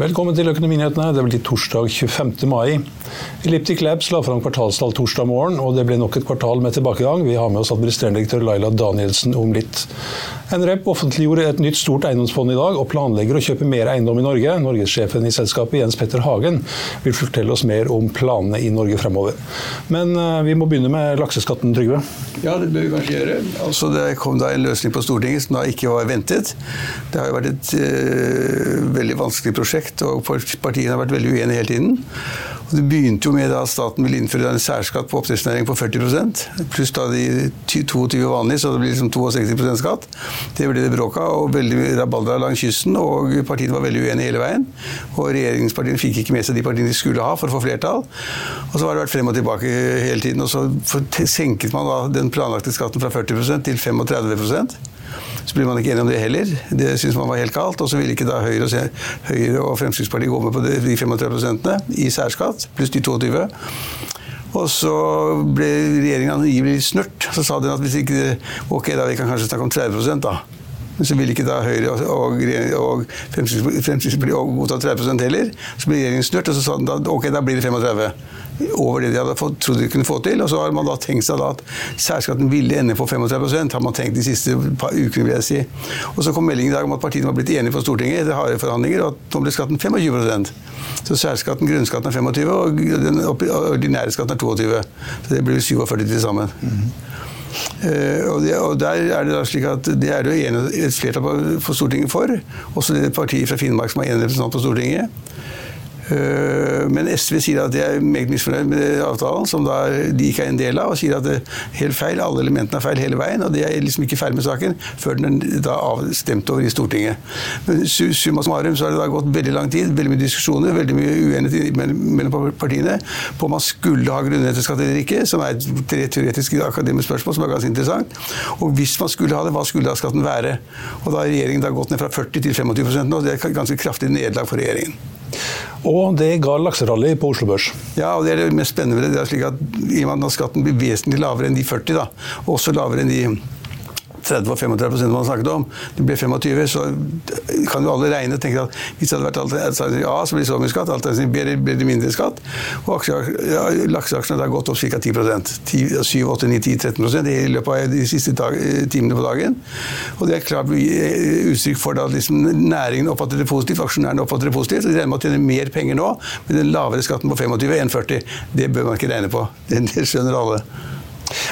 Velkommen til Økonominyhetene. Det blir torsdag 25. mai. Elliptic Labs la fram kvartalstall torsdag morgen, og det blir nok et kvartal med tilbakegang. Vi har med oss administrerende direktør Laila Danielsen om litt. NREP offentliggjorde et nytt stort eiendomsfond i dag, og planlegger å kjøpe mer eiendom i Norge. Norgessjefen i selskapet, Jens Petter Hagen, vil fortelle oss mer om planene i Norge fremover. Men uh, vi må begynne med lakseskatten, Trygve. Ja, det bør vi kanskje gjøre. Altså, det kom da en løsning på Stortinget som da ikke var ventet. Det har jo vært et uh, veldig vanskelig prosjekt, og partiene har vært veldig uenige hele tiden. Det begynte jo med at staten ville innføre en særskatt på oppdrettsnæringen på 40 pluss da de 22 vanlige, så det blir liksom 62% skatt. Det ble det bråk av, og veldig rabalder langs kysten. og Partiene var veldig uenige hele veien. og Regjeringspartiene fikk ikke med seg de partiene de skulle ha for å få flertall. Og så har det vært frem og tilbake hele tiden. og Så senket man da den planlagte skatten fra 40% til 35 så blir man ikke enig om det heller. Det syns man var helt galt. Og så ville ikke da Høyre og, Høyre og Fremskrittspartiet gå med på de 35% i særskatt, pluss de 22. Og så ble regjeringen angivelig snurt. Så sa den at hvis ikke Ok, da vi kan kanskje snakke om 30% da. Men så ville ikke da Høyre og, og, Fremskrittspartiet godta 30% heller. Så ble regjeringen snørt, og så sa den da ok, da blir det 35 over det de hadde fått, trodde de kunne få til. Og så har man da tenkt seg da at særskatten ville ende på 35% har man tenkt de siste par ukene, vil jeg si. Og så kom meldingen i dag om at partiene var blitt enige på Stortinget etter harde forhandlinger, og at nå ble skatten 25 Så særskatten, grunnskatten er 25 og den ordinære skatten er 22 Så det blir 47 til sammen. Mm. Uh, det, og, der er det da slik at det er det et flertall på Stortinget for. Også det partiet fra Finnmark som har én representant på Stortinget. Eh, men SV sier at de er meget misfornøyd med avtalen, som de ikke er en del av, og sier at det er helt feil, alle elementene er feil hele veien. Og de er liksom ikke ferdig med saken før den da avstemt over i Stortinget. Men summa summarum så har det da gått veldig lang tid, veldig mye diskusjoner, veldig mye uenighet mellom partiene på om man skulle ha grunnrenteskatt eller ikke, som er et teoretisk akademisk spørsmål som er ganske interessant. Og hvis man skulle ha det, hva skulle da skatten være? Og da har regjeringen da gått ned fra 40 til 25 nå, og det er et ganske kraftig nederlag for regjeringen. Og det ga lakserally på Oslo Børs. Ja, og det er det mest spennende det. er slik at skatten blir vesentlig lavere enn de 40, da, også lavere enn de 30 og 35 man snakket om, det ble 25, så kan jo alle regne og tenke at hvis det hadde vært alternativ A, så blir det så mye skatt, alternativ B blir det mindre skatt. Og ja, lakseaksjene har gått opp ca. 10% 7, 8, 9, 10, 13% i løpet av de siste dag, timene på dagen. Og det er klart uttrykk for at liksom, næringen oppfatter det positivt, aksjonærene oppfatter det positivt. så De regner med å tjene mer penger nå med den lavere skatten på 25 enn 40. Det bør man ikke regne på. Det skjønner alle.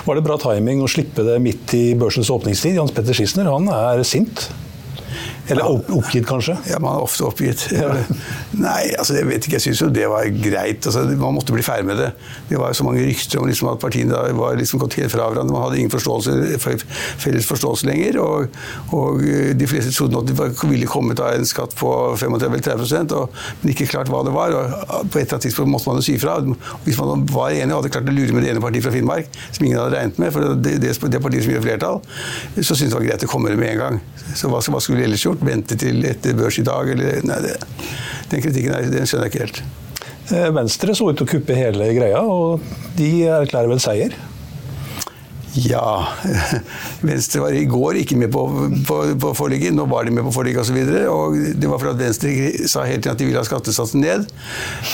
Var det bra timing å slippe det midt i børsens åpningstid? Jans Petter Schisner han er sint? Eller oppgitt, kanskje? Ja, man er ofte oppgitt. Ja. Nei, altså jeg vet ikke. Jeg syns jo det var greit. Altså, man måtte bli ferdig med det. Det var jo så mange rykter om liksom, at partiene da var liksom gått helt fra hverandre. Man hadde ingen forståelse, felles forståelse lenger. Og, og de fleste trodde at det ville komme av en skatt på 35-30 men ikke klart hva det var. og På et eller annet tidspunkt måtte man jo si fra. Hvis man var enig og hadde klart å lure med det ene partiet fra Finnmark, som ingen hadde regnet med, for det, det partiet som gjør flertall, så syntes det var greit å komme med en gang. Så hva, hva skulle vi ellers gjort? Vente til etter børs i dag? Eller, nei, det, den kritikken der, den skjønner jeg ikke helt. Eh, Venstre så ut til å kuppe hele greia, og de erklærer vel seier? Ja Venstre var i går ikke med på, på, på forliket, nå var de med på forliket osv. Det var fordi at Venstre sa hele tiden at de ville ha skattesatsen ned.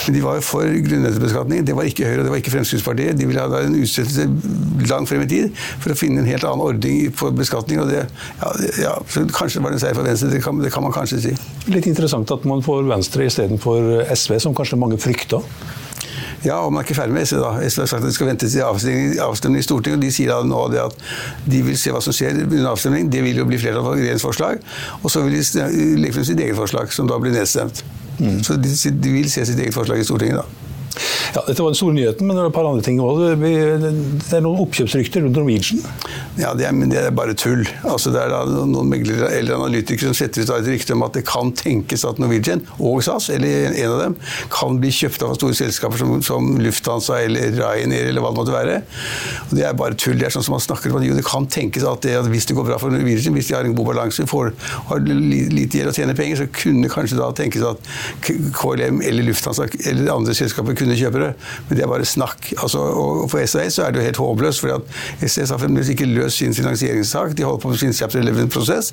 Men de var for grunnrentebeskatning. Det var ikke Høyre og det var ikke Fremskrittspartiet. De ville ha en utsettelse langt frem i tid for å finne en helt annen ordning på beskatning. og det, ja, ja, Kanskje det var en seier for Venstre, det kan, det kan man kanskje si. Litt interessant at man får Venstre istedenfor SV, som kanskje mange frykta? Ja, og man er ikke ferdig med SV. da. SV har sagt at de skal vente til avstemning, avstemning i Stortinget. og De sier da nå det at de vil se hva som skjer under avstemning. Det vil jo bli flertall for regjeringsforslag. Og så vil de legge frem sitt eget forslag, som da blir nedstemt. Mm. Så de, de, vil se sitt eget forslag i Stortinget da. Ja, Dette var den store nyheten, men det er et par andre ting òg. Det er noen oppkjøpsrykter rundt Norwegian? Ja, det er, men det er bare tull. Altså, det er noen meglere eller analytikere som setter ut et rykte om at det kan tenkes at Norwegian og SAS, eller en av dem, kan bli kjøpt av store selskaper som, som Lufthansa eller Ryanair eller hva det måtte være. Og det er bare tull. Det er sånn som man snakker om at jo, det kan tenkes at, det, at hvis det går bra for Norwegian, hvis de har en god balanse, får, har lite gjeld og tjener penger, så kunne kanskje da tenkes at KLM eller Lufthansa eller andre selskaper kunne kjøpe det det. Men det er bare snakk. Altså, og for SAS så er det jo helt håpløst, for SAS har fremdeles ikke løst sin finansieringssak. De holder på med sin chapter 11-prosess.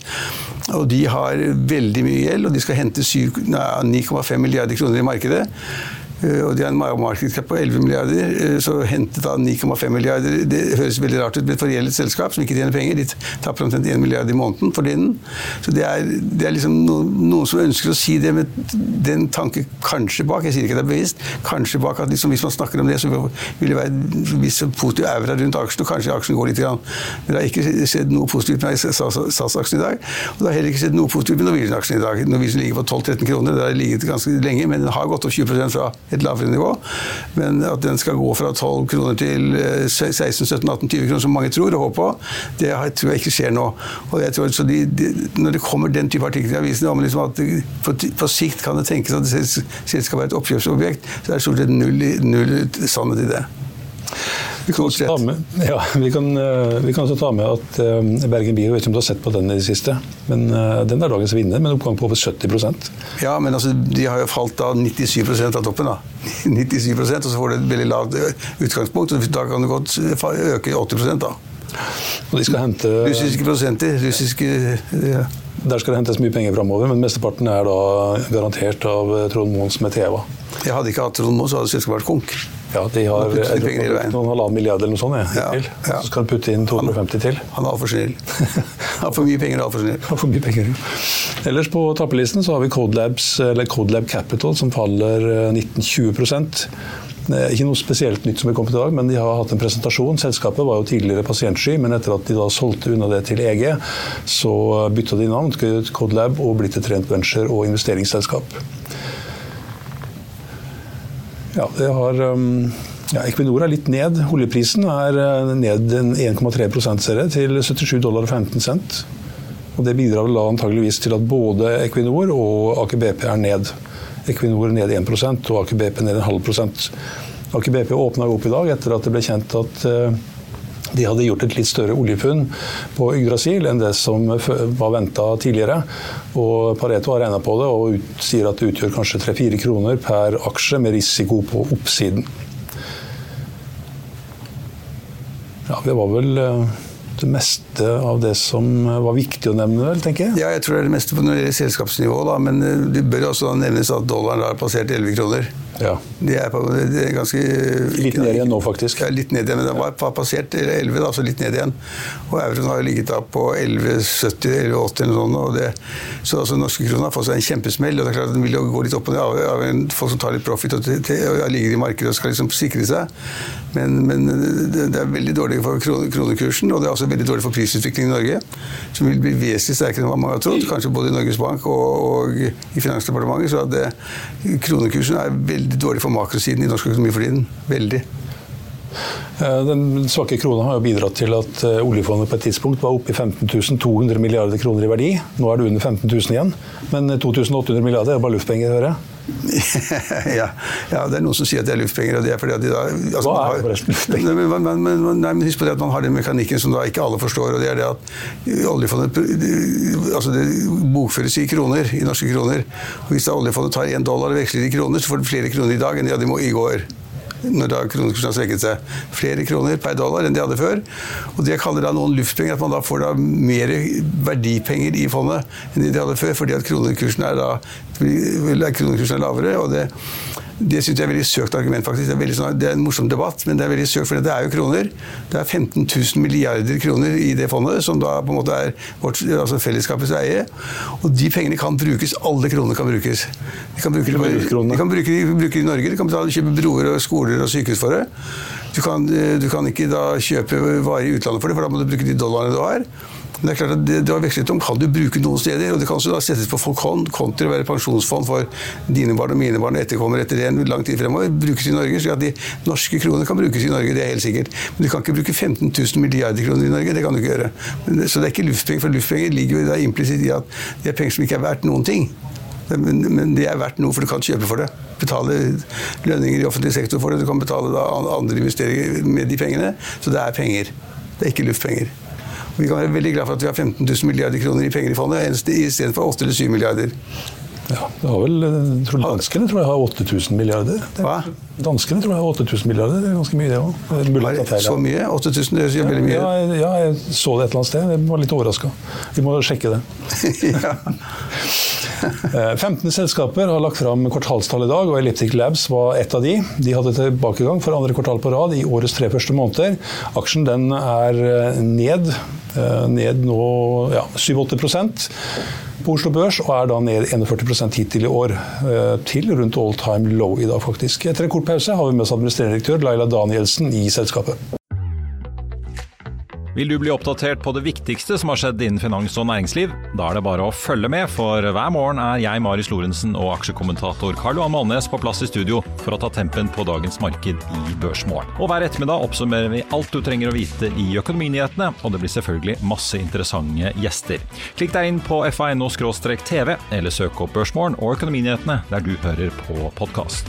Og de har veldig mye gjeld, og de skal hente 9,5 milliarder kroner i markedet. Eh, og de har en markedskap på 11 milliarder, eh, så hentet da 9,5 milliarder Det høres veldig rart ut med et forgjeldet selskap som ikke tjener penger. De tapper omtrent 1 milliard i måneden for tiden. Så det er, det er liksom noen, noen, som ønsker å si det med den tanke kanskje bak, jeg sier ikke det er bevisst, kanskje bak at liksom, hvis man snakker om det, så vil det være en positiv aura rundt aksjen, og kanskje aksjen går litt. Grann. Men det har ikke skjedd noe positivt med SAS-aksjen i dag. Og det har heller ikke skjedd noe positivt med Norwegian-aksjen i dag. Norwegian ligger på 12-13 kroner, det har ligget ganske lenge, men den har gått opp 20% fra et lavere nivå. Men at den skal gå fra 12 kroner til 16-17-18-20 eh, kroner, som mange tror og håper på, det tror jeg ikke skjer nå. Og jeg tror, de, de, Når det kommer den type artikler i avisene om liksom at på, sikt kan det tenkes at det skal være et oppkjøpsobjekt, så er det stort sett null, null sannhet i det. Vi kan, ta med, ja, vi, kan, eh, vi kan, også ta med at uh, Bergen Bio, vet ikke om du har sett på den i det siste, men uh, den er dagens vinner med en oppgang på over 70% Ja, men altså, de har jo falt da 97% av toppen. da. 97 Og så får du et veldig lavt utgangspunkt, og da kan du godt øke 80% da. Og de skal hente Russiske prosenter. russiske... Ja. Der skal det hentes mye penger framover, men mesteparten er da garantert av Trond Moens med TV. Jeg hadde ikke hatt Trond Moen, så hadde selskapet vært konk. Ja, de har noen halvannen milliard eller noe sånt. Ja, ja, ja. Så skal de putte inn 250 til. Han er altfor snill. Han har for mye penger og altfor snill. for mye penger. Ellers på tappelisten så har vi Codelabs, eller Codelab Capital som faller 19-20 eh, ikke noe spesielt nytt som er kommet i dag, men de har hatt en presentasjon. Selskapet var jo tidligere pasientsky, men etter at de da solgte unna det til EG, så bytta de navn til Codelab og blitt et rent venture- og investeringsselskap. Ja, det har um, ja, Equinor er litt ned. Oljeprisen er uh, ned 1,3 ser jeg, til 77 dollar og 15 cent. Og Det bidrar vel antageligvis til at både Equinor og Aker BP er ned. Equinor ned 1% og Aker BP ned en halv prosent. Aker BP åpna opp i dag etter at det ble kjent at uh, de hadde gjort et litt større oljefunn på Yggdrasil enn det som var venta tidligere. Og Pareto har regna på det og sier at det utgjør kanskje 3-4 kroner per aksje med risiko på oppsiden. Ja, det var vel eh, det meste av det som var viktig å nevne, vel, tenker jeg? Ja, jeg tror det er det meste på selskapsnivå, da, men eh, det bør også nevnes at dollaren har passert 11 kroner. Ja. Det er, det er ganske Litt ned igjen nå, faktisk. Ja, litt ned igjen, men den var passert 11, da, så litt ned igjen. Og euroen har ligget da på 11,70, 11,80 eller noe sånt. Og det, så altså, norske kroner har fått seg en kjempesmell. og det er klart at Den vil jo gå litt opp og ned av, av en, folk som tar litt profit og, til, til, og ligger i markedet og skal liksom sikre seg. Men, men det, det, er veldig dårlig for kronekursen, og det er også veldig dårlig for prisutviklingen i Norge. Som vil bli vesentlig sterkere enn hva mange har trodd, kanskje både i Norges Bank og, og i Finansdepartementet. Så det, kronekursen er veldig dårlig for makrosiden i norsk økonomi for tiden. Veldig. Den svake krona har bidratt til at eh, oljefondet på et tidspunkt var oppe i 15 200 milliarder kroner i verdi. Nå er det under 15 000 igjen. Men 2800 milliarder er bare luftpenger, hører jeg. ja, ja, det er noen som sier at det er luftpenger. og det er fordi at de da... Altså, Hva er forresten luftpenger? Men, men, men, nei, men husk på det at man har den mekanikken som da ikke alle forstår. og det er det at oljefondet altså det bokføres i kroner, i norske kroner. og Hvis da oljefondet tar én dollar og veksler i kroner, så får de flere kroner i dag enn de hadde i går når da kronekursen har svekket seg. Flere kroner per dollar enn de hadde før. Og Det kaller da noen luftpenger, at man da får da mer verdipenger i fondet enn de hadde før, fordi at kronekursen er, da, kronekursen er lavere. og det det syns jeg er veldig søkt argument, faktisk. Det er, sånn, det er, en morsom debatt, men det er veldig søkt, for det er jo kroner. Det er 15 000 milliarder kroner i det fondet, som da på en måte er vårt, altså fellesskapets eie. Og de pengene kan brukes. Alle kroner kan brukes. De kan bruke, de kan bruke, de, bruke i Norge. De kan betale, kjøpe broer og skoler og sykehus for det. Du kan, du kan ikke da kjøpe varer i utlandet for det, for da må du bruke de dollarene du har. Men det er klart at det, det har vekslet om kan du bruke noen steder, og det kan også da settes på fond kontra å være pensjonsfond for dine barn og mine barn og etterkommere etter en lang tid fremover. Brukes i Norge, slik at de norske kronene kan brukes i Norge, det er helt sikkert. Men du kan ikke bruke 15 000 milliarder kroner i Norge, det kan du ikke gjøre. Men, så det er ikke luftpenger, for luftpenger ligger jo implisitt i at det er penger som ikke er verdt noen ting. Men, men, det er verdt noe, for du kan kjøpe for det. Betale lønninger i offentlig sektor for det. Du kan betale andre investeringer med de pengene. Så det er penger. Det er ikke luftpenger. Vi kan være veldig glad for at vi har 15 000 milliarder kroner i penger i fondet, istedenfor 8 eller 7 milliarder. Ja, det har vel, tror Danskene tror jeg har 8000 milliarder. Hva? Danskene tror jeg har 8000 milliarder. Det er ganske mye, det òg. Så mye? 8000 det gjør veldig mye. Ja, ja, jeg så det et eller annet sted. Jeg var litt overraska. Vi må sjekke det. 15 eh, selskaper har lagt fram kvartalstall i dag, og Elliptic Labs var ett av de. De hadde tilbakegang for andre kvartal på rad i årets tre første måneder. Aksjen den er eh, ned, eh, ned nå ja, 7-8 på Oslo Børs, og er da ned 41% hittil i år. Til rundt all time low i dag, faktisk. Etter en kort pause har vi med oss administrerende direktør Laila Danielsen i selskapet. Vil du bli oppdatert på det viktigste som har skjedd innen finans og næringsliv? Da er det bare å følge med, for hver morgen er jeg, Marius Lorentzen og aksjekommentator Karl Johan Malnes på plass i studio for å ta tempen på dagens marked i Børsmorgen. Og hver ettermiddag oppsummerer vi alt du trenger å vite i økonominyhetene, og det blir selvfølgelig masse interessante gjester. Klikk deg inn på fa.no-tv, eller søk opp Børsmorgen og Økonominyhetene der du hører på podkast.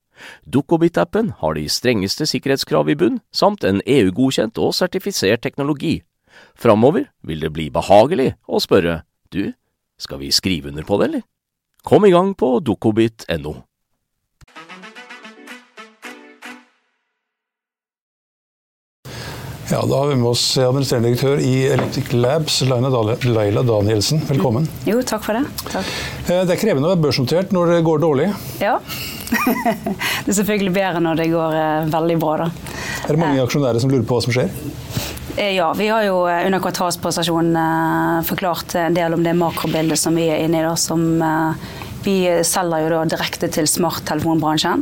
Dukkobit-appen har de strengeste sikkerhetskrav i bunn, samt en EU-godkjent og sertifisert teknologi. Framover vil det bli behagelig å spørre du, skal vi skrive under på det, eller? Kom i gang på dukkobit.no. Ja, Da har vi med oss administrerende direktør i Electric Labs, Laila Danielsen. Velkommen. Jo, takk for det. Takk. Eh, det er krevende å være børsnotert når det går dårlig. Ja det er selvfølgelig bedre når det går eh, veldig bra, da. Er det mange aksjonærer som lurer på hva som skjer? Eh, ja, vi har jo under kvartalspresentasjonen forklart en del om det makrobildet som vi er inne i, da, som vi selger jo da direkte til smarttelefonbransjen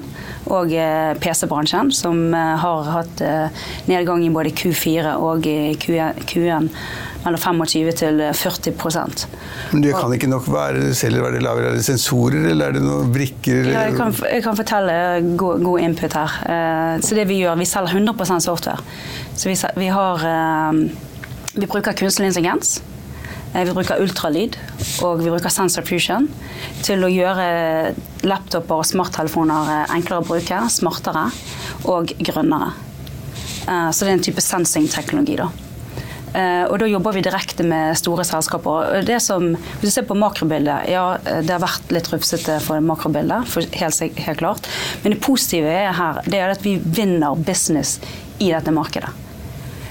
og eh, PC-bransjen, som eh, har hatt eh, nedgang i både Q4 og Q1 mellom 25 til 40 Men det kan ikke nok være selv være det lavere? Er det sensorer, eller er det noen brikker? Ja, jeg, kan, jeg kan fortelle god, god, input her. Så det Vi gjør, vi selger 100% software. Så vi, vi, har, vi bruker kunstig intelligens Eh, vi bruker ultralyd og vi bruker sensor fusion til å gjøre laptoper og smarttelefoner eh, enklere å bruke, smartere og grønnere. Eh, så det er en type sensing-teknologi. da. Og da jobber vi direkte med store selskaper. Det som, hvis du ser på makrobildet, ja det har vært litt rufsete for makrobildet, for helt, helt klart. Men det positive er her det er at vi vinner business i dette markedet.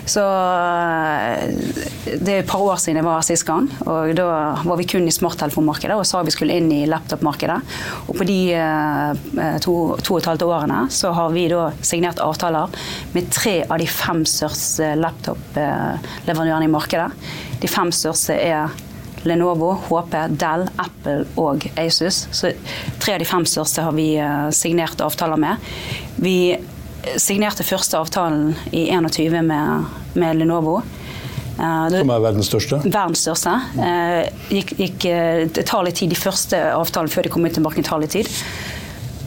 Så eh, Det er et par år siden jeg var sist gang. og Da var vi kun i smarttelefonmarkedet og sa vi skulle inn i laptopmarkedet. Og på de eh, to, to og et halvt årene så har vi da signert avtaler med tre av de fem største laptopleverandørene i markedet. De fem største er Lenovo, HP, Dell, Apple og Asus. Så tre av de fem største har vi eh, signert avtaler med. Vi signerte første avtalen i 21 med, med Lenovo. Uh, Som er verdens største? Verdens største. Uh, gikk, gikk, eh, det tar litt tid. De første avtalene før de kom ut til markedet tar litt tid.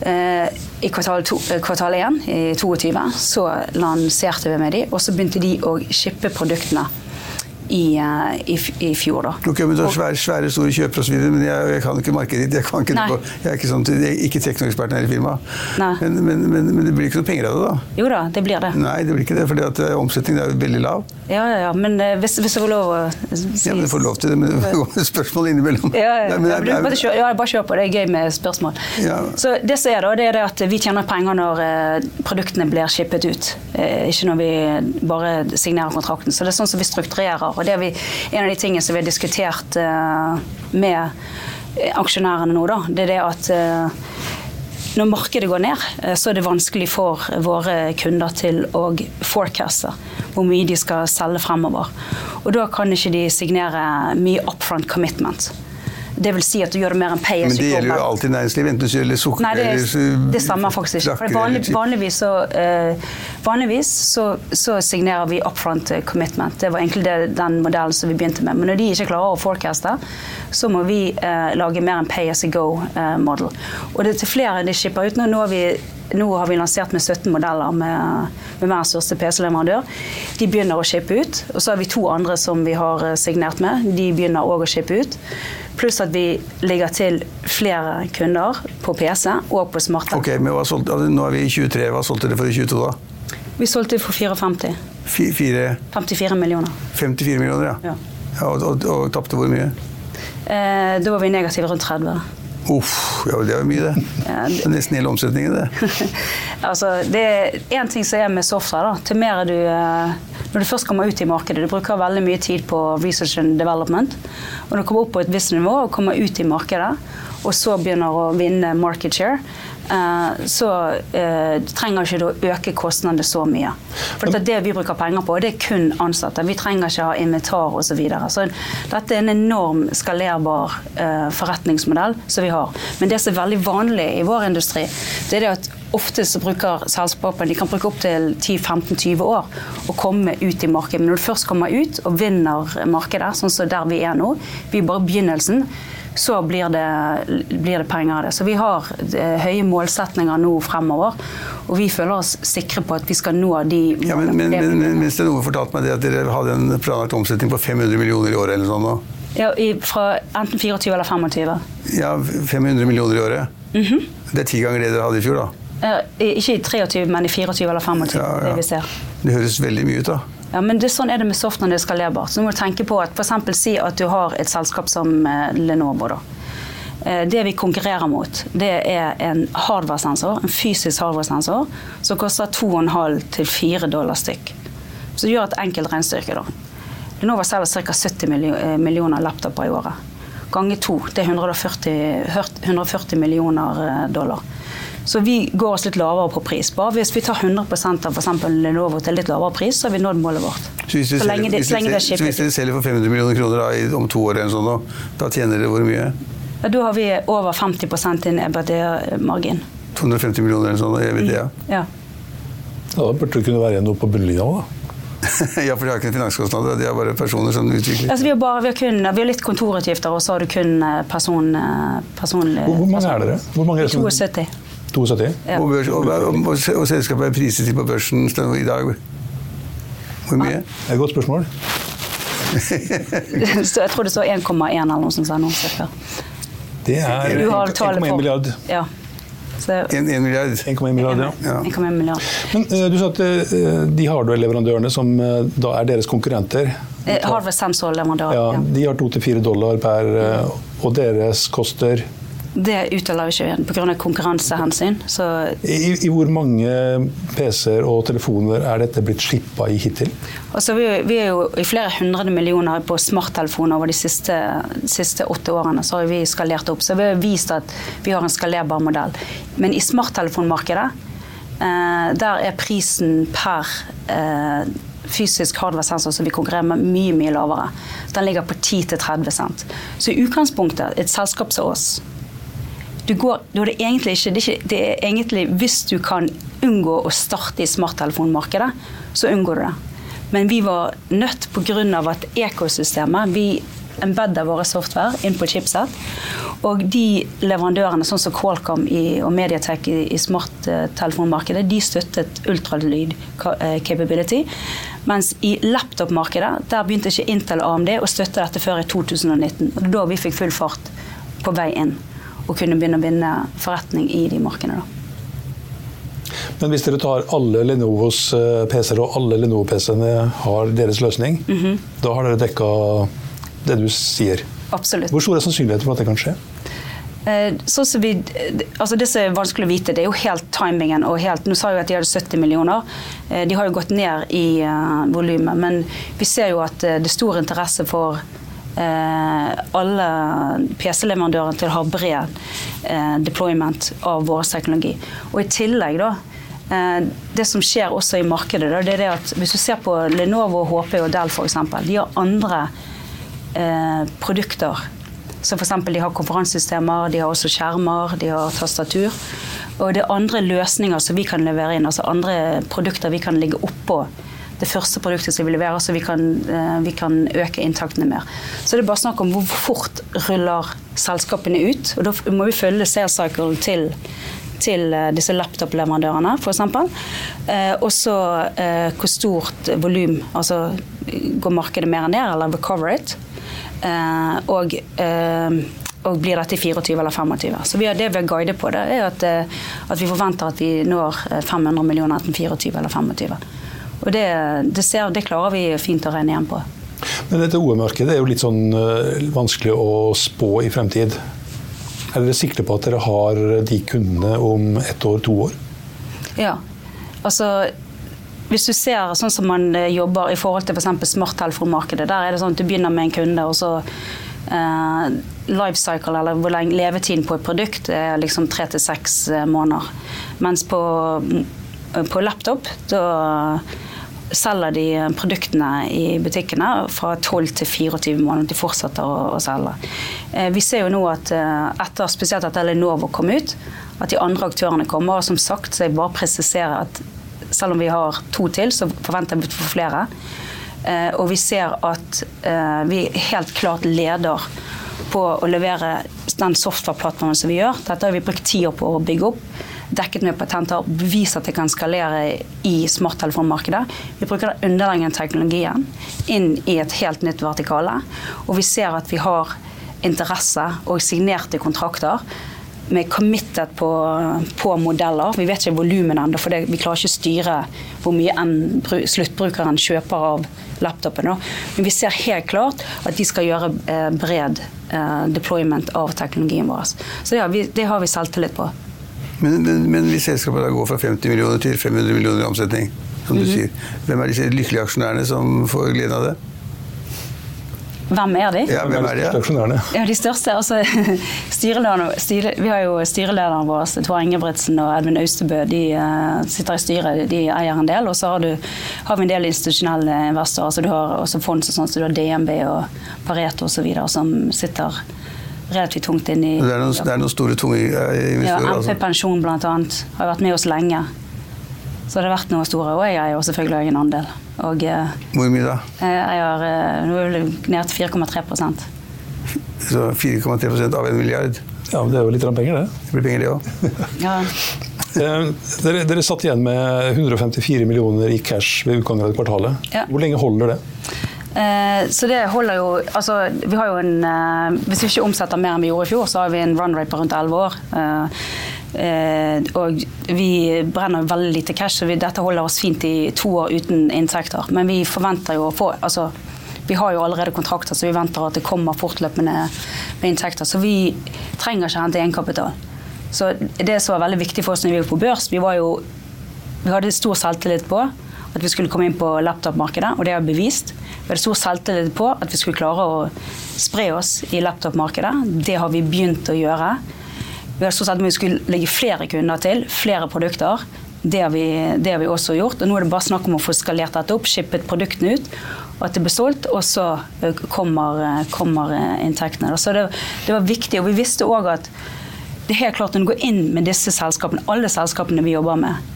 I kvartal, to, kvartal 1 i 22 så lanserte vi med de, og så begynte de å shippe produktene i, i, i fjor. Da. Ok, men du har svære, svære store kjøpere osv., men jeg, jeg, kan ikke markedet ditt. Jeg, kan ikke, jeg er ikke, sånn, jeg er ikke teknoekspert her i firmaet. Men, men, men, men, det blir ikke noe penger av det, da? Jo da, det blir det. Nei, det blir ikke det, for uh, omsetningen er jo veldig lav. Ja, ja, ja, men uh, hvis, hvis jeg får lov å si Ja, men du får lov til det, men det går spørsmål innimellom. Ja, ja, Nei, er, bare, kjør, ja, bare kjør på, det er gøy med spørsmål. Ja. Så det som er da, det er det at vi tjener penger når produktene blir shippet ut, ikke når vi bare signerer kontrakten. Så det er sånn som vi strukturerer. Og det er vi, en av de tingene som vi har diskutert uh, med aksjonærene nå, da, det er det at uh, når markedet går ned, uh, så er det vanskelig for våre kunder til å forecaste hvor mye de skal selge fremover. Og da kan ikke de signere mye upfront commitment. Det vil si at du gjør mer enn pay as you go. Men det gjelder jo alltid næringsliv, enten du gjelder sukker Nei, det, eller Det stemmer faktisk ikke. Vanlig, vanligvis, så, uh, vanligvis så, så, signerer vi upfront eh, commitment. Det var egentlig det, den modellen som vi begynte med. Men når de ikke klarer å forecaste, så må vi uh, lage mer enn pay as you go-model. og det er til flere de skipper ut. Nå, nå har vi nå har vi lansert med 17 modeller med, med verdens største PC-leverandør. De begynner å shippe ut. Og så har vi to andre som vi har signert med. De begynner òg å shippe ut. Pluss at vi legger til flere kunder på PC og på smartphone. Ok, men hva solgte, altså, nå er vi i 23, hva solgte dere for i 22 da? Vi solgte for 54. Fire? 54 millioner. 54 millioner, ja. ja. ja og og, og tapte hvor mye? Eh, da var vi negative rundt 30. Uff, ja, det er mye, det. Ja, det... nesten hele omsetningen, det. altså, det er én ting som er med software. da. Til mer du eh, Når du først kommer ut i markedet, du bruker veldig mye tid på research and development. Og når du kommer opp på et visst nivå og kommer ut i markedet, og så begynner å vinne market share, så uh, trenger ikke å øke kostnadene så mye. For det, det vi bruker penger på, det er kun ansatte. Vi trenger ikke ha inventar osv. Så, videre. så dette er en enorm skalerbar uh, forretningsmodell som vi har. Men det som er veldig vanlig i vår industri, det er det at ofte så bruker selskapene de kan bruke opptil 10-15-20 år å komme ut i markedet. Men når du først kommer ut og vinner markedet, sånn som der vi er nå, vi er bare begynnelsen så blir det, blir det, penger av det. Så vi har eh, høye målsetninger nå fremover. Og vi føler oss sikre på at vi skal nå de ja, men, men, men, men Mens det noe fortalte meg det at dere hadde en planlagt omsetning på 500 millioner i året eller sånn nå? Ja, i, fra enten 24 eller 25. Ja, 500 millioner i året. Mm -hmm. Det er ti ganger det dere hadde i fjor, da? ikke i 23, men i 24 eller 25. Ja, ja. Det vi ser. Det høres veldig mye ut, da. Ja, men det, Sånn er det med soft når det er skalerbart. Så du må tenke på at for Si at du har et selskap som eh, Lenovo. da. Eh, det vi konkurrerer mot, det er en hardware-sensor, en fysisk hardware-sensor, som koster 2,5 til 4 dollar stykk. Så du gjør et enkelt regnestykke. da. Lenovo selger ca. 70 eh, millioner laptoper i året. Ganger to, det er 140, 140 millioner dollar. Så vi går oss litt lavere på pris. Bare hvis vi tar 100 av f.eks. Lenovo til litt lavere pris, så har vi nådd målet vårt. Så hvis, dere selger, er for 500 millioner kroner da, i- om to år, eller sånn, da tjener dere hvor mye? Ja, da har vi over 50 inn EBD-margin. 250 millioner eller sånn, i EBD? det, ja. Ja. Da burde det kunne være igjen noe på bunnlinja òg, da. ja, for de har ikke finanskostnader, de har bare personer som utvikler. Altså, vi, har bare, vi, har kun, vi har litt kontorutgifter, og så har du kun eh, person, eh, personlig Hvor, hvor mange er dere? Hvor mange er det 72. 72? Ja. Og, børs, og, og, og, og selskapet er priset til på børsen i dag. Hvor mye? Det er et godt spørsmål. Så jeg tror det står 1,1 eller noe sånt. nå, cirka. Det er Du har tallet 1,1 milliard. Ja. 1,1 milliard. 1,1 milliard, ja. Ja. 1,1 milliard. Men uh, du sa at uh, de hardware-leverandørene som uh, da er deres konkurrenter Hardware sensorleverandør. ja, Ja. De har 2-4 dollar per, og deres koster Det uttaler vi ikke pga. konkurransehensyn. Så I, I hvor mange PC-er og telefoner er dette blitt shippa i hittil? Altså, vi, vi er jo i flere hundre millioner på smarttelefoner over de siste, siste åtte årene. Så har vi skalert opp. Så vi har vist at vi har en skalerbar modell. Men i smarttelefonmarkedet, eh, der er prisen per eh, fysisk hardware-sensor som vi konkurrerer med, mye mye lavere. Den ligger på 10-30 cent. Så i utgangspunktet, et selskap som oss du går, er det, egentlig ikke, det, ikke, det er egentlig Hvis du kan unngå å starte i smarttelefonmarkedet, så unngår du det. Men vi var nødt pga. at ekosystemet Vi embedder våre software inn på chipset. Og de leverandørene, sånn som Qualcomm i, og Mediatek i, i smarttelefonmarkedet, de støttet ultralyd eh, capability. Mens i laptopmarkedet der begynte ikke Intel og AMD å støtte dette før i 2019. Og det er da vi fikk full fart på vei inn og kunne begynne å vinne forretning i de markedene. Men hvis dere tar alle Lenovos eh, PC-er, og alle Lenovo-PC-ene har deres løsning, Mhm. da har dere dekka det du sier. Absolutt. Hvor stor er sannsynligheten for at det kan skje? Eh, som vi, altså det som er vanskelig å vite, det er jo helt timingen. og helt, Nå sa jeg at de hadde 70 millioner. Eh, De har jo gått ned i uh, volumet. Men vi ser jo at det er stor interesse for alle PC-leverandører til å ha bred eh, deployment av vår teknologi. Og i tillegg, da eh, Det som skjer også i markedet, da, det er det at hvis du ser på Lenovo, HP og Dell f.eks., de har andre eh, produkter Som eksempel, De har konferansesystemer, de har også skjermer, de har tastatur. Og det er andre løsninger som vi kan levere inn, altså andre produkter vi kan ligge oppå det første produktet som vi leverer, så vi kan, eh, vi kan øke inntaktene mer. Så det er bare snakk om hvor fort ruller selskapene ut. Og da må vi følge sales cycle til til eh, disse laptop-leverandørene, f.eks. Eh, og så eh, hvor stort volum altså, Går markedet mer ned, eller recover it? Eh, og, eh, og blir dette i 24 eller 25. Så vi har, det vi har guidet på, det er at, at vi forventer at vi når eh, 500 millioner enten 24 eller 25. Og det, det, ser, det klarer vi fint å regne igjen på. Men dette OE-markedet er jo litt sånn eh, vanskelig å spå i fremtid. Er dere sikre på at dere har de kundene om ett år, to år? Ja, altså hvis du ser sånn som man eh, jobber i forhold til f.eks. smarttelefonmarkedet, der er det sånn at du begynner med en kunde, og så eh, life cycle, eller hvor lenge levetiden på et produkt, er liksom tre til seks eh, måneder. Mens på, mm, på laptop, da selger de produktene i butikkene fra 12 til 24 måneder. De fortsetter å, å selge. Eh, vi ser jo nå at eh, etter, spesielt etter Lenovo kom ut, at de andre aktørene kommer. Og som sagt, så jeg bare presiserer at selv om vi har to til, så forventer jeg å få flere. Eh, og vi ser at vi helt klart leder på å levere den softwareplattformen som vi gjør. Dette har vi brukt ti år på å bygge opp. Dekket med patenter, bevist at det kan skalere i smarttelefonmarkedet. Vi bruker den underliggende teknologien inn i et helt nytt vertikale. Og vi ser at vi har interesse og signerte kontrakter med committed på, på modeller. Vi vet ikke volumet ennå, for det, vi klarer ikke å styre hvor mye en, sluttbrukeren kjøper av laptopen. nå. Men vi ser helt klart at de skal gjøre eh, bred eh, deployment av teknologien vår. Så det det har vi selvtillit på. Men, men, men hvis selskapet da går fra 50 millioner til 500 millioner i omsetning, som du sier. Hvem er disse lykkelige aksjonærene som får glede av det? Hvem er de? Ja, hvem er de? Aksjonærene. Ja, de største. altså styre, Vi har jo styrelederne våre, Tor Ingebrigtsen og Edvin Austebø. De uh, sitter i styret, de eier en del. Og så har, du, har vi en del institusjonelle investorer. så Du har også fond som sånn, så du har DNB og Pareto osv. som sitter relativt tungt inn i Det er noen, det er noen store, tunge investorer? ja. MP. Pensjon annet har vært med oss lenge. Så det har vært noe store. Og jeg jo selvfølgelig egen andel. Og eh, Hvor mye da? jeg har eh, nå er det ned til 4,3 Så 4,3% av en milliard. Ja, men Det er jo litt penger, det. Det blir penger, det òg. ja. Eh, Dere, dere satt igjen med 154 millioner i cash ved utgangen av kvartalet. Ja. Hvor lenge holder det? Eh, så det holder jo altså, vi har jo en, eh, Hvis vi ikke omsetter mer enn vi gjorde i fjor, så har vi en run rate på rundt 11 år. Eh, og vi brenner veldig lite cash, så dette holder oss fint i to år uten inntekter. Men vi forventer jo å få altså, Vi har jo allerede kontrakter, så vi venter at det kommer fortløpende med inntekter. Så vi trenger ikke hente egenkapital. Så det som var veldig viktig for oss når vi var på børs, vi jo vi hadde stor selvtillit på at vi skulle komme inn på laptopmarkedet, og det har vi bevist. Vi hadde stor selvtillit på at vi skulle klare å spre oss i laptopmarkedet. Det har vi begynt å gjøre. Vi hadde stor selvtillit på at vi skulle legge flere kunder til, flere produkter. Det har, vi, det har vi også gjort. og Nå er det bare snakk om å få skalert dette opp, shippet produktene ut, at det blir solgt. Og så kommer, kommer inntektene. Så det, det var viktig. Og vi visste òg at det er helt klart når du går inn med disse selskapene, alle selskapene vi jobber med,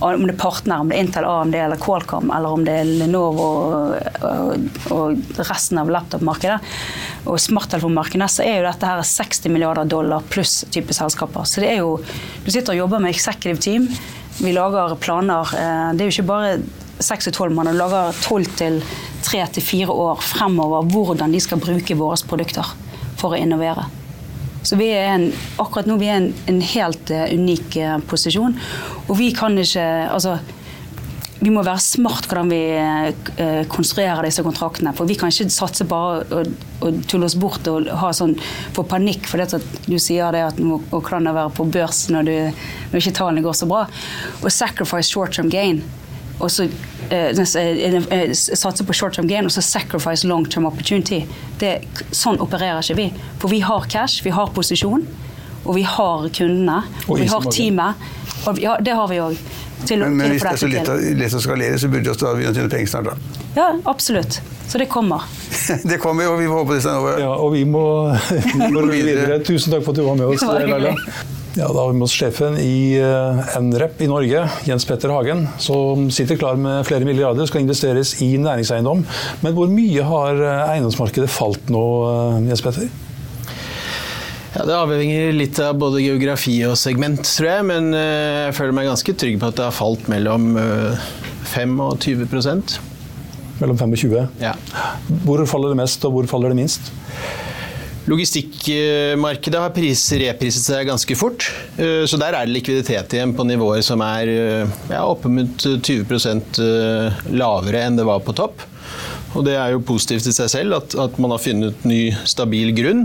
om det er partner, om det er Intel, AMD eller Qualcomm, eller om det er Lenovo og, og, og resten av laptopmarkedet og smarttelefonmarkedet, så er jo dette her 60 milliarder dollar pluss type selskaper. Så det er jo Du sitter og jobber med executive team. Vi lager planer. eh, Det er jo ikke bare 6 til 12 måneder. Lager 12 til 3 til 4 år fremover hvordan de skal bruke våre produkter for å innovere. Så vi er en, akkurat nå vi er en, en helt uh, unik uh, posisjon. Og vi kan ikke Altså, vi må være smart hvordan vi uh, konstruerer disse kontraktene. For vi kan ikke satse bare og, og tulle oss bort og ha sånn, få panikk for det at du sier det at nå hvordan det være på børs når, du, når ikke tallene går så bra. Og sacrifice short term gain. Og så eh, eh, eh, satse på short term gain og så sacrifice long term opportunity. Det, sånn opererer ikke vi. For vi har cash, vi har posisjon, og vi har kundene. Og, Og vi har teamet. Og, ja, det har vi òg. Men, men hvis det er så lett, lett å skalere, så burde vi også begynne å tjene penger snart, da. Ja, absolutt. Så det kommer. Det kommer og vi får håpe det nå. Ja, og vi må, vi må videre. videre. Tusen takk for at du var med oss, Det var Laila. hyggelig. Ja, da har vi med oss sjefen i eh, NREP i Norge, Jens Petter Hagen, som sitter klar med flere milliarder skal investeres i næringseiendom. Men hvor mye har eh, eiendomsmarkedet falt nå, eh, Jens Petter? Ja, Det avhenger litt av både geografi og segment, tror jeg. Men jeg føler meg ganske trygg på at det har falt mellom eh, 5 og 20 Mellom 5 og 20? Ja. Hvor faller det mest, og hvor faller det minst? Logistikkmarkedet har pris, repriset seg ganske fort. eh, Så der er det likviditet igjen på nivåer som er eh, ja, oppimot 20 eh, lavere enn det var på topp. Og det er jo positivt i seg selv at, at man har funnet ny, stabil grunn.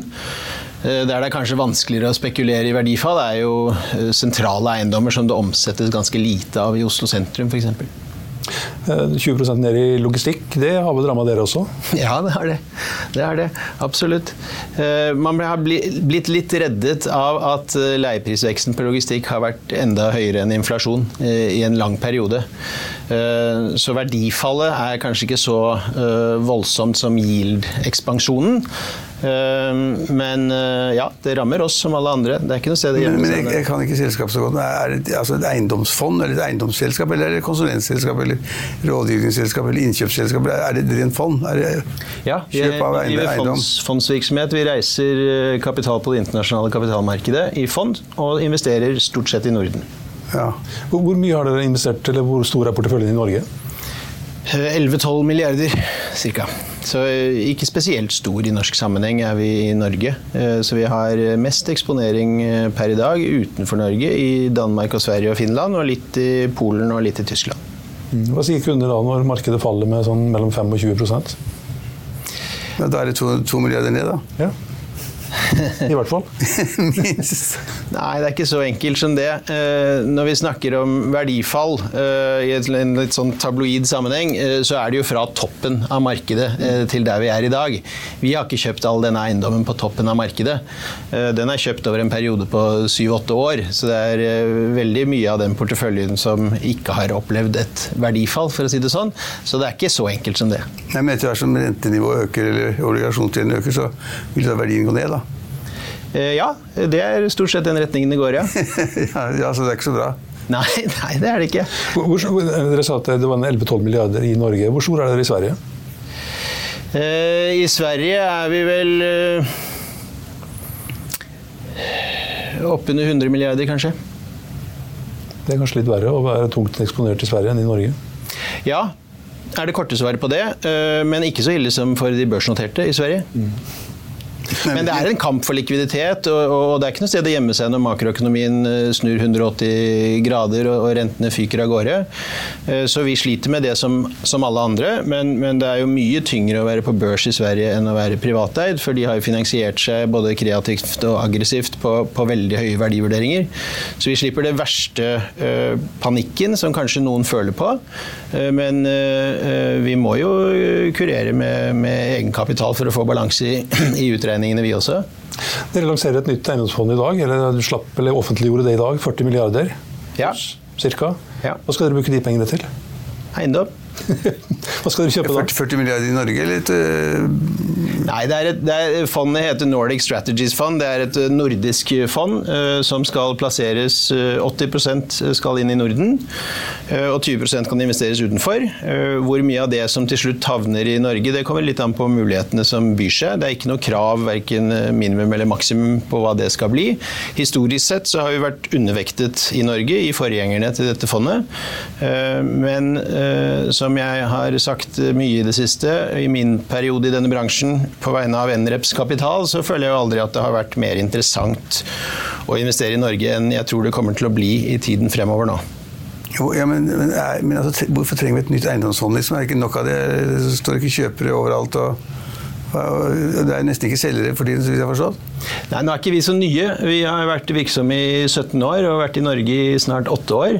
Der det er kanskje vanskeligere å spekulere i verdifall, er jo sentrale eiendommer som det omsettes ganske lite av i Oslo sentrum f.eks. Eh, 20% ned i logistikk, det har vel ramma dere også? Ja, det har det. Det er det. Absolutt. Eh, Man har blitt litt reddet av at eh, leieprisveksten på logistikk har vært enda høyere enn inflasjon eh, i en lang periode. Eh, Så verdifallet er kanskje ikke så eh, voldsomt som yield-ekspansjonen. Eh, Men ja, det rammer oss som alle andre. Det er ikke noe sted å gjemme men jeg, jeg kan ikke selskapet så godt. Er det altså et eiendomsfond, eller et eiendomsselskap, eller er det konsulentselskap, eller rådgivningsselskap, eller innkjøpsselskap? Er det et rent fond? Er det Ja, vi driver fonds, fondsvirksomhet. Vi reiser kapital på det internasjonale kapitalmarkedet i fond, og investerer stort sett i Norden. Ja. Hvor, hvor mye har dere investert, eller hvor stor er porteføljen i Norge? Eh, 11-12 milliarder ca. Så eh, ikke spesielt stor i norsk sammenheng er vi i Norge. Eh, Så vi har mest eksponering eh, per i dag utenfor Norge, i Danmark og Sverige og Finland, og litt i Polen og litt i Tyskland. Hva sier kunder da når markedet faller med sånn mellom 5 og 20 Ja, Da er det to, to milliarder ned, da. Ja. I hvert fall. Minst. Nei, det er ikke så enkelt som det. Eh, Når vi snakker om verdifall eh, i en litt sånn tabloid sammenheng, eh, så er det jo fra toppen av markedet til der vi er i dag. Vi har ikke kjøpt all denne eiendommen på toppen av markedet. Den er kjøpt over en periode på syv-åtte år, så det er veldig mye av den porteføljen som ikke har opplevd et verdifall, for å si det sånn. Så det er ikke så enkelt som det. Nei, men etter hvert som rentenivået øker eller obligasjonstiden øker, så vil da verdien gå ned, da. Eh, Ja, det er stort sett den retningen det går, ja. ja, så det er ikke så bra. Nei, nei, det er det ikke. Hvor, hvor, dere sa at det var 11-12 milliarder i Norge. Hvor stor er dere i Sverige? Eh, I Sverige er vi vel eh, oppunder 100 milliarder, kanskje. Det er kanskje litt verre å være tungt eksponert i Sverige enn i Norge? Ja, er det korte svaret på det. eh, Men ikke så ille som for de børsnoterte i Sverige. Men det er en kamp for likviditet, og, og det er ikke noe sted å gjemme seg når makroøkonomien eh, snur 180 grader og, og rentene fyker av gårde. Eh, Så vi sliter med det som, som alle andre, men, men det er jo mye tyngre å være på børs i Sverige enn å være privateid, for de har jo finansiert seg både kreativt og aggressivt på, på veldig høye verdivurderinger. Så vi slipper det verste eh, panikken som kanskje noen føler på, men vi må jo kurere med, med egenkapital for å få balanse i, i utregningene, vi også. Dere lanserer et nytt eiendomsfond i dag, eller du slapp, eller offentliggjorde det i dag. 40 milliarder, Ja. cirka. Ja. Hva skal dere bruke de pengene til? Eiendom. Hva skal dere kjøpe da? 40, 40 milliarder i Norge, eller et øh, Nei, det er et, det er, fondet heter Nordic Strategies Fund. Det er et eh, nordisk fond uh, som skal plasseres uh, 80% skal inn i Norden, uh, og 20% kan investeres utenfor. Eh, hvor mye av det som til slutt havner i Norge, det kommer litt an på mulighetene som byr seg. Det er ikke noe krav, verken minimum eller maksimum, på hva det skal bli. Historisk sett så har vi vært undervektet i Norge i forgjengerne til dette fondet. Eh, Men eh, som jeg har sagt mye i det siste, i min periode i denne bransjen på vegne av NREPs kapital, så føler jeg jo aldri at det har vært mer interessant å investere i Norge enn jeg tror det kommer til å bli i tiden fremover nå. Jo, ja, men, men, er- men altså, hvorfor trenger vi et nytt eiendomsfond? Liksom? Er det ikke nok av det? Står ikke kjøpere overalt. Og det er nesten ikke selgere for tiden, så vidt jeg har forstått. Nei, nå er ikke vi så nye. Vi har vært virksomme i 17 år og vært i Norge i snart 8 år.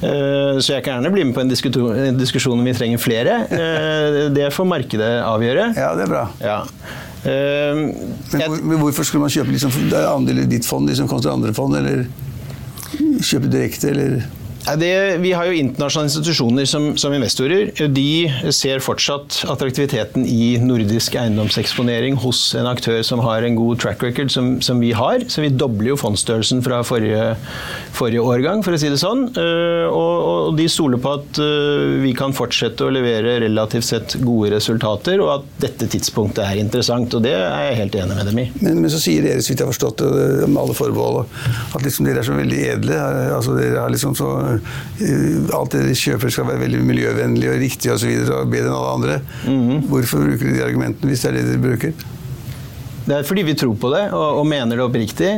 Eh, Så jeg kan gjerne bli med på en diskusjon, om vi trenger flere. Eh, Det får markedet avgjøre. Ja, det er bra. Ja. Eh, Men, hvor, men hvorfor skulle man kjøpe liksom, andel i ditt fond liksom, kontra andre fond, eller kjøpe direkte, eller det, vi har jo internasjonale institusjoner som, som investorer. De ser fortsatt attraktiviteten i nordisk eiendomseksponering hos en aktør som har en god track record, som, som vi har. Så vi dobler jo fondsstørrelsen fra forrige, forrige årgang, for å si det sånn. Eh, Og, og de stoler på at eh, vi kan fortsette å levere relativt sett gode resultater, og at dette tidspunktet er interessant. Og det er jeg helt enig med dem i. men, men så sier dere, så vidt jeg har forstått det, med alle forbehold, at liksom dere er så veldig edle. Altså, dere har liksom så, alt det dere kjøper skal være veldig miljøvennlig og riktig og så videre, og bedre enn alle andre. Mhm. Hvorfor bruker de de argumentene hvis det er det de bruker? Det er fordi vi tror på det, og, og mener det oppriktig.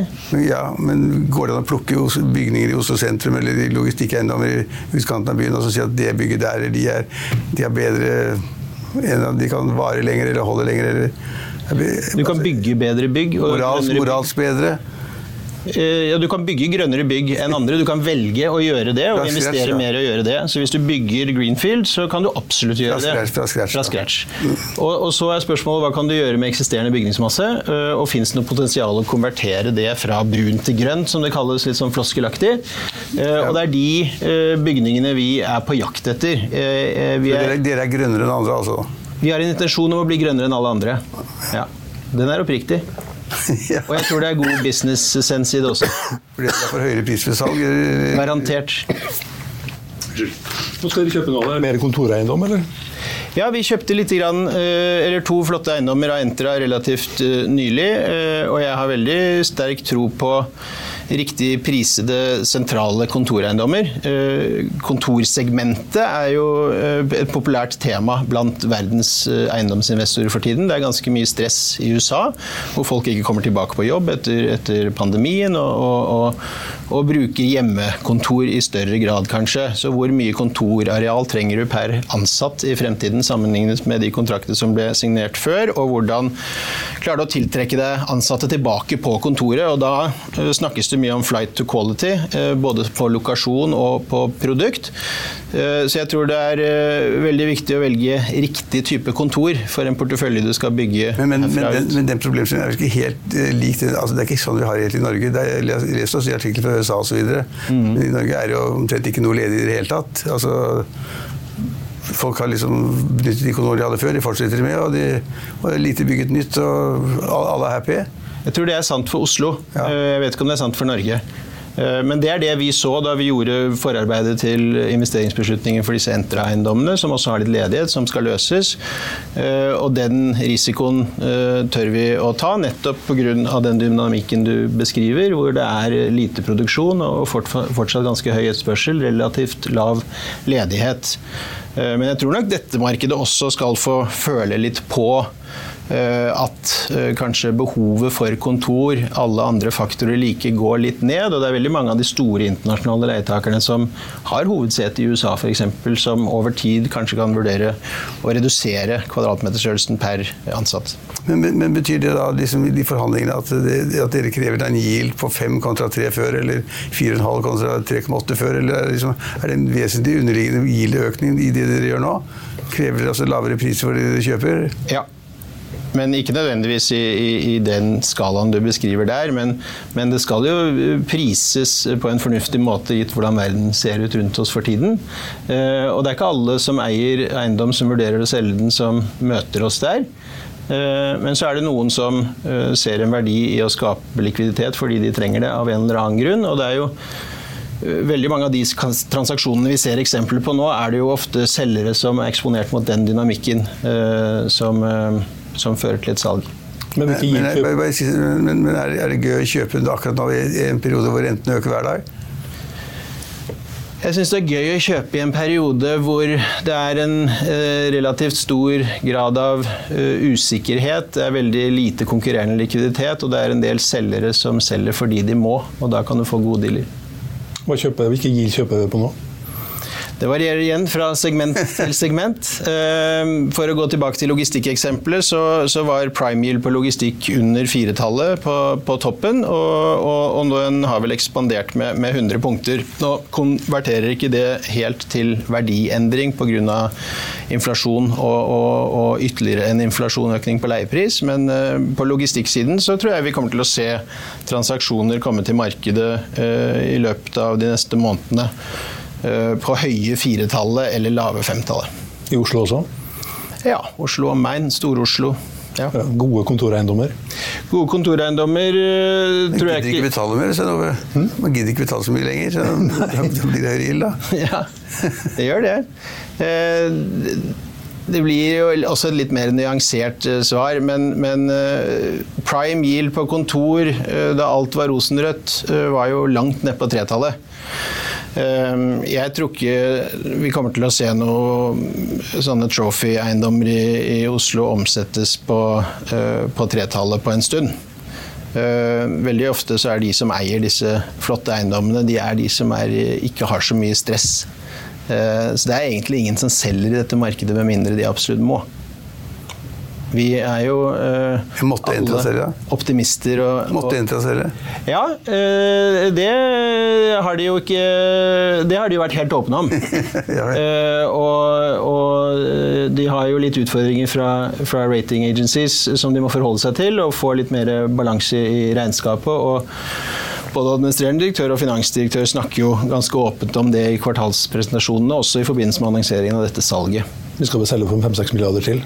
Ja, men går det an å plukke bygninger i Oslo sentrum eller i logistikkeiendommer i utkanten av byen og så si at det bygget der eller de er, de er bedre de kan vare lenger eller holde lenger? Eller, Du kan bygge bedre bygg. og moralsk, moralsk bedre? Eh, Ja, du kan bygge grønnere bygg enn andre. Du kan velge å gjøre det og investere scratch, ja. mer å gjøre det. Så hvis du bygger Greenfield, så kan du absolutt gjøre Fra det. scratch, fra scratch. Og, og så er spørsmålet hva kan du gjøre med eksisterende bygningsmasse? eh, Og fins det noe potensial å konvertere det fra brunt til grønt, som det kalles litt sånn floskelaktig? Eh, Og det er de bygningene vi er på jakt etter. Vi er, dere er grønnere enn andre, altså? vi har en intensjon om å bli grønnere enn alle andre. Ja. Den er oppriktig. ja. Og jeg tror det er god business sense i det også. Fordi det er for høyere pris ved salg? Garantert. Nå skal dere kjøpe noe. Er det mer kontoreiendom, eller? Ja, vi kjøpte litt grann, eh, eller to flotte eiendommer av Entra relativt eh, nylig. eh, Og jeg har veldig sterk tro på riktig prisede sentrale kontoreiendommer. Eh, Kontorsegmentet er jo eh, et populært tema blant verdens eh, eiendomsinvestorer for tiden. Det er ganske mye stress i USA, hvor folk ikke kommer tilbake på jobb etter, etter pandemien, og, og, og, og bruker hjemmekontor i større grad, kanskje. Så hvor mye kontorareal trenger du per ansatt i fremtiden, sammenlignet med de kontraktene som ble signert før, og hvordan klarer du å tiltrekke deg ansatte tilbake på kontoret. og Da eh, snakkes det mye om flight to quality, eh, både på lokasjon og på produkt. Eh, så jeg tror det er veldig viktig å velge riktig type kontor for en portefølje du skal bygge men, men, herfra men, ut. den, men den problemstillingen er ikke helt lik. Altså, det er ikke sånn vi har det helt i Norge. Det er, jeg leste lest også i artikler fra USA osv. Mm. Men i Norge er det jo omtrent ikke noe ledig i det hele tatt. Altså, folk har liksom benyttet de kontorene de hadde før, de fortsetter med, og, de, og det er lite bygget nytt, og alle er happy. Jeg tror det er sant for Oslo. Ja. Eh, Jeg vet ikke om det er sant for Norge. Eh, Men det er det vi så da vi gjorde forarbeidet til investeringsbeslutningen for disse Entra-eiendommene, som også har litt ledighet, som skal løses. Eh, Og den risikoen eh, tør vi å ta, nettopp pga. den dynamikken du beskriver, hvor det er lite produksjon og fortsatt ganske høy etterspørsel, relativt lav ledighet. Men jeg tror nok dette markedet også skal få føle litt på at eh, kanskje behovet for kontor, alle andre faktorer like, går litt ned. Og det er veldig mange av de store internasjonale leietakerne som har hovedsete i USA f.eks., som over tid kanskje kan vurdere å redusere kvadratmeterstørrelsen per ansatt. Men, men, men betyr det da liksom, i de forhandlingene at, det, at dere krever en yield på 5 kontra 3 før, eller 4,5 kontra 3,8 før, eller er det, liksom, er det en vesentlig underliggende yield-økning i det dere gjør nå? Krever dere altså lavere priser for det dere kjøper? Ja. Men ikke nødvendigvis i, i, i den skalaen du beskriver der. Men, men, det skal jo prises på en fornuftig måte gitt hvordan verden ser ut rundt oss for tiden. Eh, og det er ikke alle som eier eiendom som vurderer å selge den, som møter oss der. Eh, men så er det noen som eh, ser en verdi i å skape likviditet fordi de trenger det av en eller annen grunn. og det er jo Veldig mange av de transaksjonene vi ser eksempler på nå, er det jo ofte selgere som er eksponert mot den dynamikken som, som fører til et salg. Men, Men, men, men, men, men, men er, er det gøy å kjøpe det akkurat nå i i en periode hvor rentene øker hver dag? Jeg syns det er gøy å kjøpe i en periode hvor det er en eh, relativt stor grad av uh, usikkerhet. Det er veldig lite konkurrerende likviditet, og det er en del selgere som selger fordi de må. Og da kan du få gode dealer. Hva kjøper, hvilke GIL kjøper dere på nå? Det varierer igjen fra segment til segment. Eh, For å gå tilbake til logistikkeksempelet, så, så var prime yield på logistikk under firetallet på, på toppen, og, og, og den har vel ekspandert med, med 100 punkter. Nå konverterer ikke det helt til verdiendring pga. inflasjon og, og, og ytterligere en inflasjonøkning på leiepris, men eh, på logistikksiden så tror jeg vi kommer til å se transaksjoner komme til markedet eh, i løpet av de neste månedene på høye firetallet eller lave femtallet. I Oslo også? Ja, Oslo og Main, Stor-Oslo. Ja. Gode kontoreiendommer? Gode kontoreiendommer eh, Man tror gidder jeg ikke ikke betale mer, så nå, man gidder ikke betale så mye lenger. Så da blir det høyere gild, da. Ja, det gjør det. Eh, Det blir jo også et litt mer nyansert eh, svar, men, men eh, prime yield på kontor eh, da alt var rosenrødt, eh, var jo langt ned på tretallet. Eh, Jeg tror ikke vi kommer til å se noe sånne trophy-eiendommer i, i Oslo omsettes på, eh, på tretallet på en stund. Eh, Veldig ofte så er de som eier disse flotte eiendommene, de er de som er, ikke har så mye stress. Eh, Så det er egentlig ingen som selger i dette markedet med mindre de absolutt må. Vi er jo eh, måtte alle optimister og, Måtte interessere? Entra selge. Ja, eh, det har de jo ikke Det har de jo vært helt åpne om. Ja. Eh, og, og de har jo litt utfordringer fra, fra rating agencies som de må forholde seg til, og få litt mer balanse i regnskapet. og både administrerende direktør og finansdirektør snakker jo ganske åpent om det i kvartalspresentasjonene, også i forbindelse med annonseringen av dette salget. Vi skal vel selge for 5-6 milliarder til?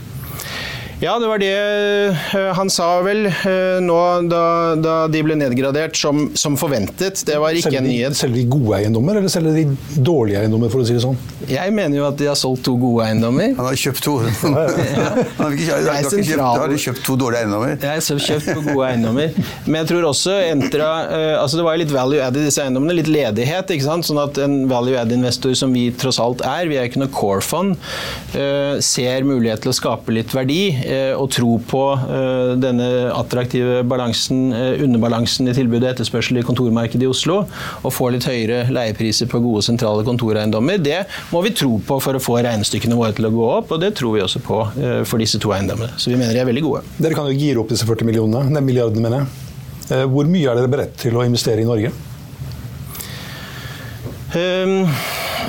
Ja, det var det eh, han sa vel eh, nå da, da de ble nedgradert som, som forventet. Det var ikke Selger en de, nyhet. selger de gode eiendommer, eller selger de dårlige eiendommer, for å si det sånn? Jeg mener jo at de har solgt to gode eiendommer. Han har kjøpt to. Han har ikke, han har ikke har ikke kjøpt, har kjøpt to dårlige eiendommer. Jeg har kjøpt to gode eiendommer. Men jeg tror også Entra eh, altså Det var litt value add i disse eiendommene. Litt ledighet. ikke sant? Sånn at en value add-investor som vi tross alt er, vi er ikke noe core fund, eh, ser mulighet til å skape litt verdi og tro på denne attraktive balansen, underbalansen i tilbudet og etterspørsel i kontormarkedet i Oslo, og få litt høyere leiepriser på gode sentrale kontoreiendommer, det må vi tro på for å få regnestykkene våre til å gå opp, og det tror vi også på for disse to eiendommene. Så vi mener de er veldig gode. Dere kan jo gire opp disse 40 millionene, nei, milliardene, mener jeg. Hvor mye er dere beredt til å investere i Norge? Um,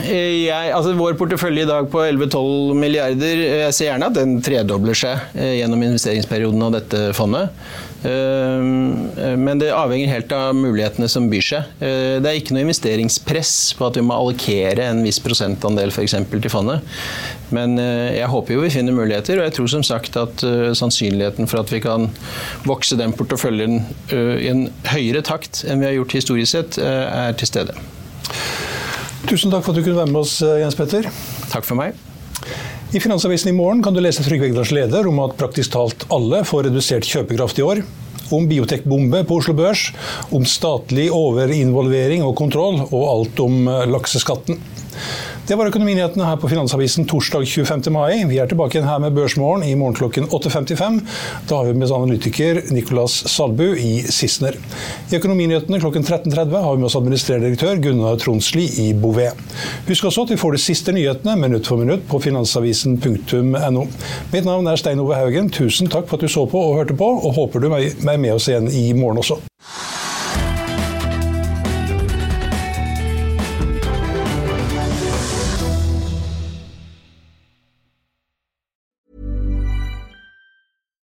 jeg, altså vår portefølje i dag på 11-12 milliarder, jeg ser gjerne at den tredobler seg eh, gjennom investeringsperioden av dette fondet. Um, men det avhenger helt av mulighetene som byr seg. Det er ikke noe investeringspress på at vi må allokere en viss prosentandel f.eks. til fondet. Men jeg håper jo vi finner muligheter, og jeg tror som sagt at sannsynligheten for at vi kan vokse den porteføljen i en høyere takt enn vi har gjort historisk sett, er til stede. Tusen takk for at du kunne være med oss, eh, Jens Petter. Takk for meg. I Finansavisen i morgen kan du lese Trygve Egdals leder om at praktisk talt alle får redusert kjøpekraft i år. Om biotekbombe på Oslo Børs, om statlig overinvolvering og kontroll, og alt om eh, lakseskatten. Det var Økonominyhetene her på Finansavisen torsdag 25. mai. Vi er tilbake igjen her med Børsmorgen i morgen klokken 8.55. Da har vi med oss analytiker Nicolas Salbu i Sissener. I Økonominyhetene klokken 13.30 har vi med oss administrerende direktør Gunnar Tronsli i Bouvet. Husk også at vi får de siste nyhetene minutt for minutt på finansavisen.no. Mitt navn er Stein Ove Haugen. Tusen takk for at du så på og hørte på, og håper du er med oss igjen i morgen også.